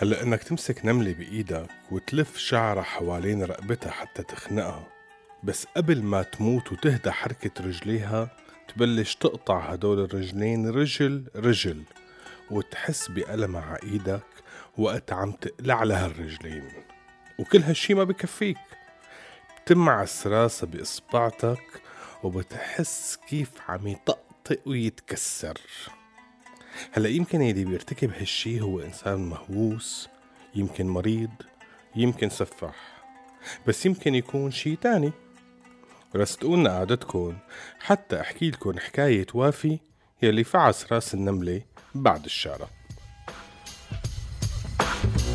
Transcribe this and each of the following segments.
هلا إنك تمسك نملة بإيدك وتلف شعرها حوالين رقبتها حتى تخنقها. بس قبل ما تموت وتهدى حركة رجليها تبلش تقطع هدول الرجلين رجل رجل وتحس بألمها على إيدك وقت عم تقلع لها الرجلين. وكل هالشي ما بكفيك. بتمعس راسها بإصبعتك وبتحس كيف عم يطقطق ويتكسر. هلا يمكن اللي بيرتكب هالشي هو إنسان مهووس يمكن مريض يمكن سفاح بس يمكن يكون شي تاني. رستقولنا قعدتكن حتى أحكي لكم حكاية وافي يلي فعس رأس النملة بعد الشارع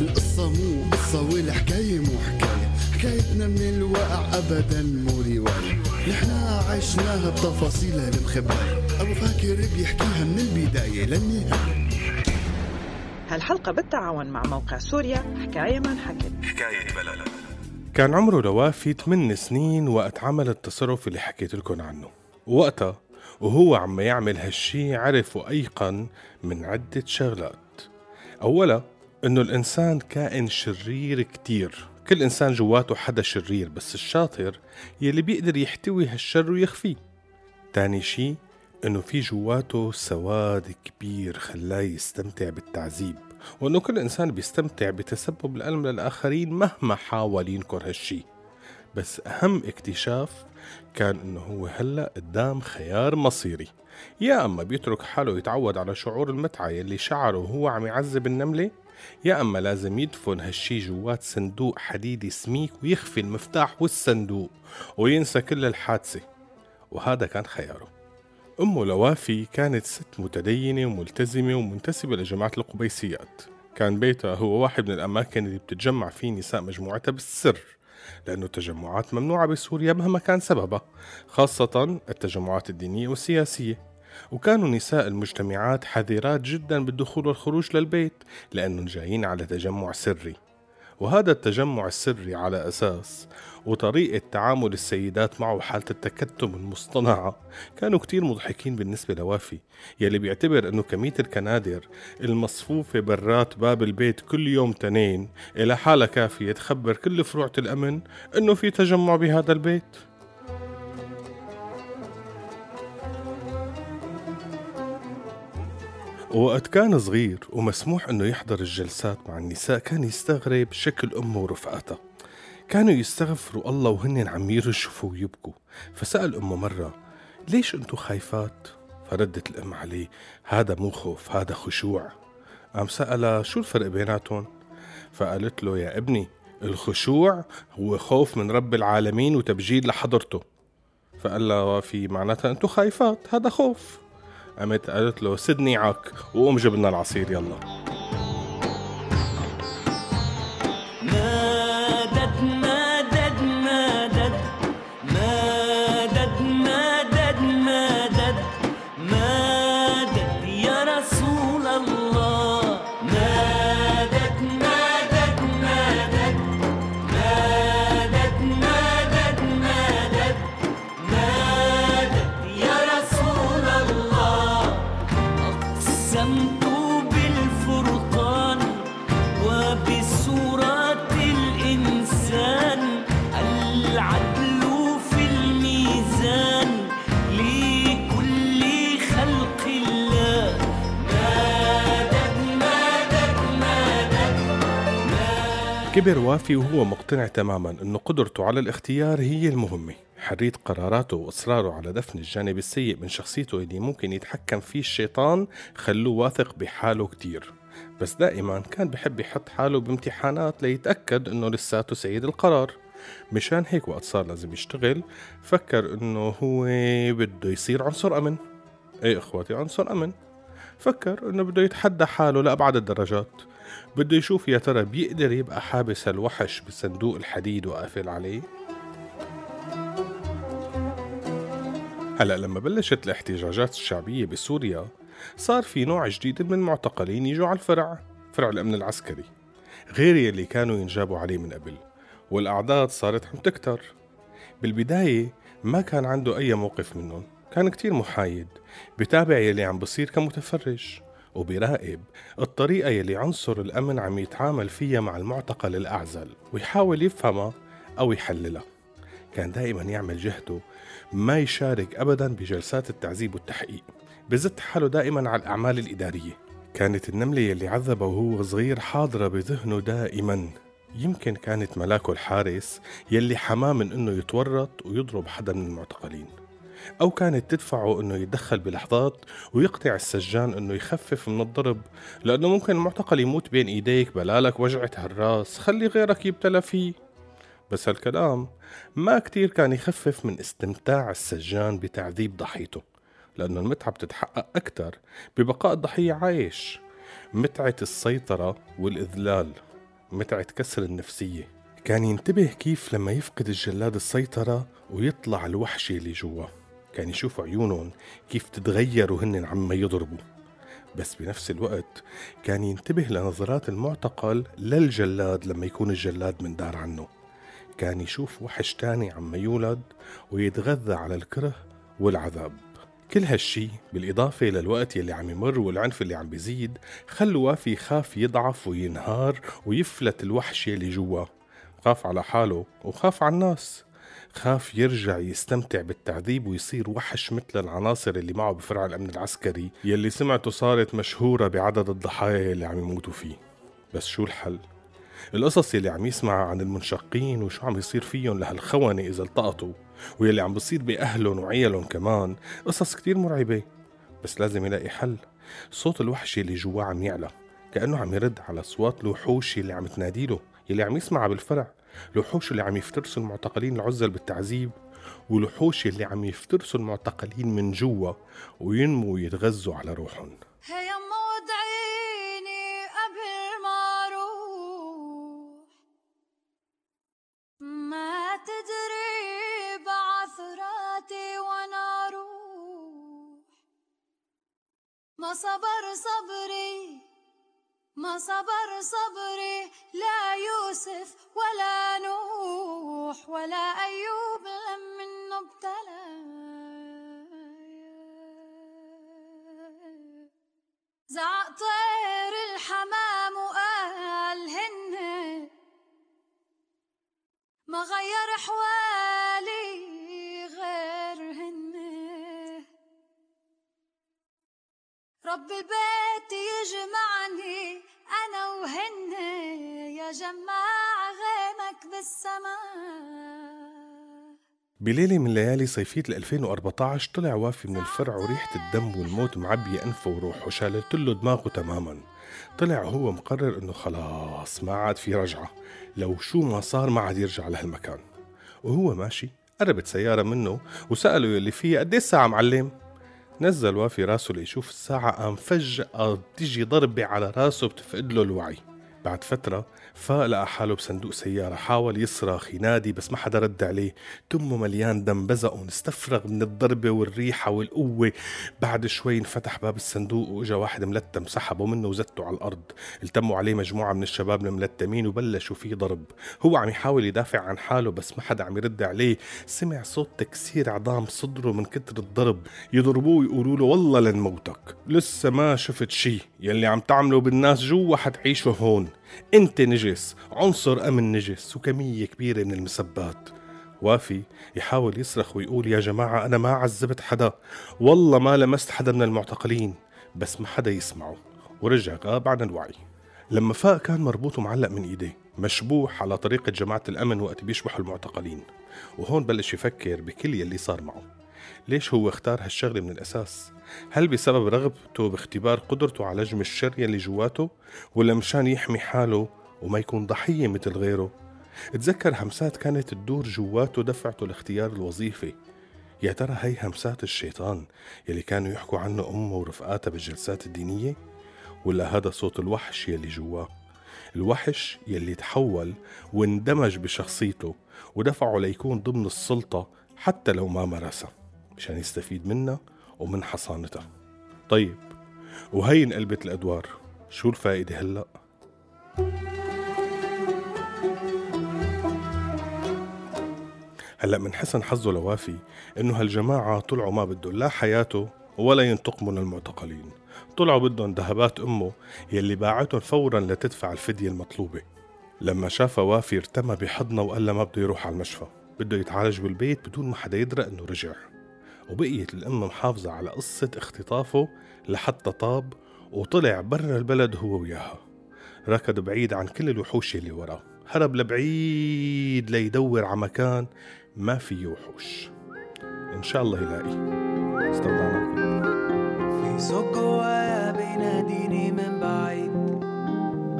القصة مو قصة والحكاية مو حكاية. حكايتنا من الواقع أبدا مو رواية. نحنا عشناها بتفاصيلها المخبأة أبو فاكر بيحكيها من البداية للنهاية. هالحلقة بالتعاون مع موقع سوريا حكاية ما انحكت. حكاية بلد. كان عمره لوافي 8 سنين وقت عمل التصرف اللي حكيت لكم عنه. وقتها وهو عم يعمل هالشي عرف وأيقن من عدة شغلات. أولا إنه الإنسان كائن شرير كتير. كل إنسان جواته حدا شرير بس الشاطر يلي بيقدر يحتوي هالشر ويخفيه. تاني شي إنه في جواته سواد كبير خلاه يستمتع بالتعذيب وإنه كل إنسان بيستمتع بتسبب الألم للآخرين مهما حاول ينكر هالشي. بس أهم اكتشاف كان إنه هو هلأ قدام خيار مصيري. يا أما بيترك حاله يتعود على شعور المتعة يلي شعره وهو عم يعذب النملة يا أما لازم يدفن هالشي جوات صندوق حديدي سميك ويخفي المفتاح والصندوق وينسى كل الحادثة. وهذا كان خياره. أمه لوافي كانت ست متدينة وملتزمة ومنتسبة لجماعة القبيسيات كان بيتها هو واحد من الأماكن اللي بتتجمع فيه نساء مجموعتها بالسر لأنه التجمعات ممنوعة بسوريا مهما كان سببها خاصة التجمعات الدينية والسياسية. وكانوا نساء المجتمعات حذرات جدا بالدخول والخروج للبيت لأنهم جايين على تجمع سري. وهذا التجمع السري على أساس وطريقة تعامل السيدات معه حالة التكتم المصطنعة. كانوا كتير مضحكين بالنسبة لوافي يلي بيعتبر إنه كمية الكنادر المصفوفة برات باب البيت كل يوم تنين إلى حالة كافية تخبر كل فروعة الأمن إنه في تجمع بهذا البيت. وقت كان صغير ومسموح إنه يحضر الجلسات مع النساء كان يستغرب شكل أمه ورفقاتها. كانوا يستغفروا الله وهن عم يرشفوا ويبكوا. فسأل امه مرة ليش أنتو خايفات؟ فردت الأم عليه هذا مو خوف هذا خشوع. قام سألها شو الفرق بيناتهم؟ فقالت له يا ابني الخشوع هو خوف من رب العالمين وتبجيل لحضرته. فقال لها في معناتها أنتو خايفات هذا خوف. قامت قالت له سدني عك وقوم جيب لنا العصير يلا. كبر وافي وهو مقتنع تماما انه قدرته على الاختيار هي المهمة. حرية قراراته وإصراره على دفن الجانب السيء من شخصيته اللي ممكن يتحكم فيه الشيطان خلوه واثق بحاله كتير. بس دائما كان بحب يحط حاله بامتحانات ليتأكد إنه لساته سيد القرار. مشان هيك وقت صار لازم يشتغل فكر إنه هو بده يصير عنصر أمن. إيه إخواتي عنصر أمن. فكر إنه بده يتحدى حاله لأبعد الدرجات. بده يشوف يا ترى بيقدر يبقى حابس الوحش بصندوق الحديد وقافل عليه. هلا لما بلشت الاحتجاجات الشعبية بسوريا صار في نوع جديد من المعتقلين يجوا على الفرع فرع الأمن العسكري غير يلي كانوا ينجابوا عليه من قبل والأعداد صارت عم تكتر. بالبداية ما كان عنده أي موقف منهم كان كتير محايد بتابع يلي عم بصير كمتفرج. وبيراقب الطريقة يلي عنصر الأمن عم يتعامل فيها مع المعتقل الأعزل ويحاول يفهمها أو يحللها. كان دائما يعمل جهده ما يشارك أبدا بجلسات التعذيب والتحقيق بزت حاله دائما على الأعمال الإدارية. كانت النملة يلي عذبه وهو صغير حاضرة بذهنه دائما. يمكن كانت ملاكه الحارس يلي حماه من إنه يتورط ويضرب حدا من المعتقلين. أو كانت تدفعه إنه يتدخل بلحظات ويقطع السجان إنه يخفف من الضرب لأنه ممكن المعتقل يموت بين إيديك بلالك وجعة هالراس خلي غيرك يبتلى فيه. بس هالكلام ما كتير كان يخفف من استمتاع السجان بتعذيب ضحيته لأنه المتعة بتتحقق أكتر ببقاء الضحية عايش. متعة السيطرة والإذلال متعة كسر النفسية. كان ينتبه كيف لما يفقد الجلاد السيطرة ويطلع الوحش اللي جواه. كان يشوف عيونهم كيف تتغير وهن عم يضربوا. بس بنفس الوقت كان ينتبه لنظرات المعتقل للجلاد لما يكون الجلاد من دار عنه. كان يشوف وحش تاني عم يولد ويتغذى على الكره والعذاب. كل هالشي بالإضافة للوقت يلي عم يمر والعنف اللي عم بيزيد خلوا وافي يخاف يضعف وينهار ويفلت الوحش يلي جواه خاف على حاله وخاف على الناس. خاف يرجع يستمتع بالتعذيب ويصير وحش مثل العناصر اللي معه بفرع الأمن العسكري يلي سمعته صارت مشهورة بعدد الضحايا اللي عم يموتوا فيه. بس شو الحل؟ القصص يلي عم يسمع عن المنشقين وشو عم يصير فيهم لهالخونة إذا التقطوا ويلي عم بصير بأهلهم وعيالهم كمان قصص كتير مرعبة. بس لازم يلاقي حل. صوت الوحش اللي جواه عم يعلى كأنه عم يرد على أصوات الوحوش اللي عم تناديله يلي عم يسمعها بالفرع. الوحوش اللي عم يفترسوا المعتقلين العزل بالتعذيب والوحوش اللي عم يفترسوا المعتقلين من جوا وينموا ويتغذوا على روحهم. هي يما ودعيني قبل ما أروح. ما تدري بعثراتي وأنا أروح. ما صبر صبري ما صبر صبري. طير الحمام وقال هن. ما غير حوالي غير هن. رب البيت يجمعني أنا وهن. يا جماع غيمك بالسماء. بليلة من ليالي صيفية 2014 طلع وافي من الفرع وريحة الدم والموت معبية أنفه وروحه وشالت له دماغه تماما. طلع هو مقرر إنه خلاص ما عاد في رجعة. لو شو ما صار ما عاد يرجع لهالمكان. وهو ماشي قربت سيارة منه وسأله يلي فيها قد الساعة معلم؟ نزل وافي راسه ليشوف الساعة قام فجأة بتجي ضربة على راسه بتفقد له الوعي. بعد فترة فاق لقى حاله بصندوق سيارة حاول يصرخ ينادي بس ما حدا رد عليه. تمه مليان دم بزقه استفرغ من الضربة والريحة والقوة. بعد شوي انفتح باب الصندوق وإجا واحد ملتم سحبه منه وزته على الأرض. التموا عليه مجموعة من الشباب الملتمين وبلشوا فيه ضرب. هو عم يحاول يدافع عن حاله بس ما حدا عم يرد عليه. سمع صوت تكسير عظام صدره من كتر الضرب. يضربوه ويقولوا له والله لنموتك لسه ما شفت شي. يلي عم تعمله بالناس جوا حتعيشه هون. انت نجس عنصر امن نجس وكمية كبيرة من المسبات. وافي يحاول يصرخ ويقول يا جماعة أنا ما عذبت حدا. والله ما لمست حدا من المعتقلين. بس ما حدا يسمعه. ورجع غاب عن الوعي. لما فاق كان مربوط ومعلق من إيديه مشبوح على طريقة جماعة الأمن وقت بيشبحوا المعتقلين. وهون بلش يفكر بكل يلي صار معه. ليش هو اختار هالشغلة من الأساس؟ هل بسبب رغبته باختبار قدرته على لجم الشر يلي جواته؟ ولا مشان يحمي حاله وما يكون ضحية مثل غيره؟ تذكر همسات كانت تدور جواته دفعته لاختيار الوظيفة يا ترى هي همسات الشيطان يلي كانوا يحكوا عنه أمه ورفقاتها بالجلسات الدينية؟ ولا هذا صوت الوحش يلي جواه؟ الوحش يلي تحول واندمج بشخصيته ودفعه ليكون ضمن السلطة حتى لو ما مارسها مشان يستفيد منها ومن حصانتها. طيب وهي انقلبت الأدوار؟ شو الفائدة هلأ؟ هلأ من حسن حظه لوافي إنه هالجماعة طلعوا ما بدهم لا حياته ولا ينتقموا من المعتقلين طلعوا بدهم ذهبات أمه يلي باعتهم فورا لتدفع الفدية المطلوبة. لما شافها وافي ارتمى بحضنها وقال ما بده يروح على المشفى بده يتعالج بالبيت بدون ما حدا يدرى إنه رجع. وبقيت الأم محافظة على قصة اختطافه لحتى طاب وطلع برا البلد هو وياها. ركض بعيد عن كل الوحوش اللي وراه. هرب لبعيد ليدور على مكان ما فيه وحوش. إن شاء الله يلاقي استودعناكم في صوت جوايا بيناديني من بعيد.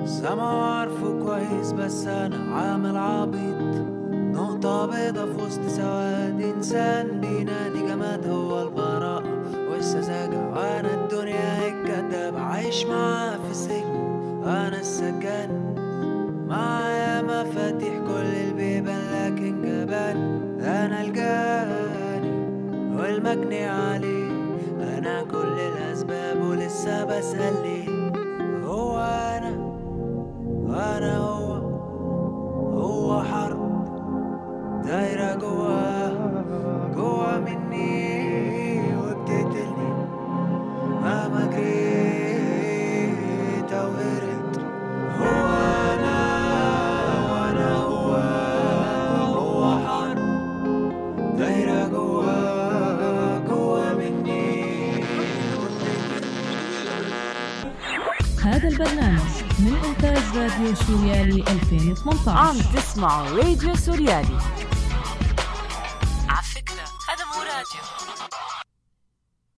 سامعه عارفه كويس بس أنا عامل عبيط. sabasale راديو سوريالي 2018 عم تسمعوا راديو سوريالي.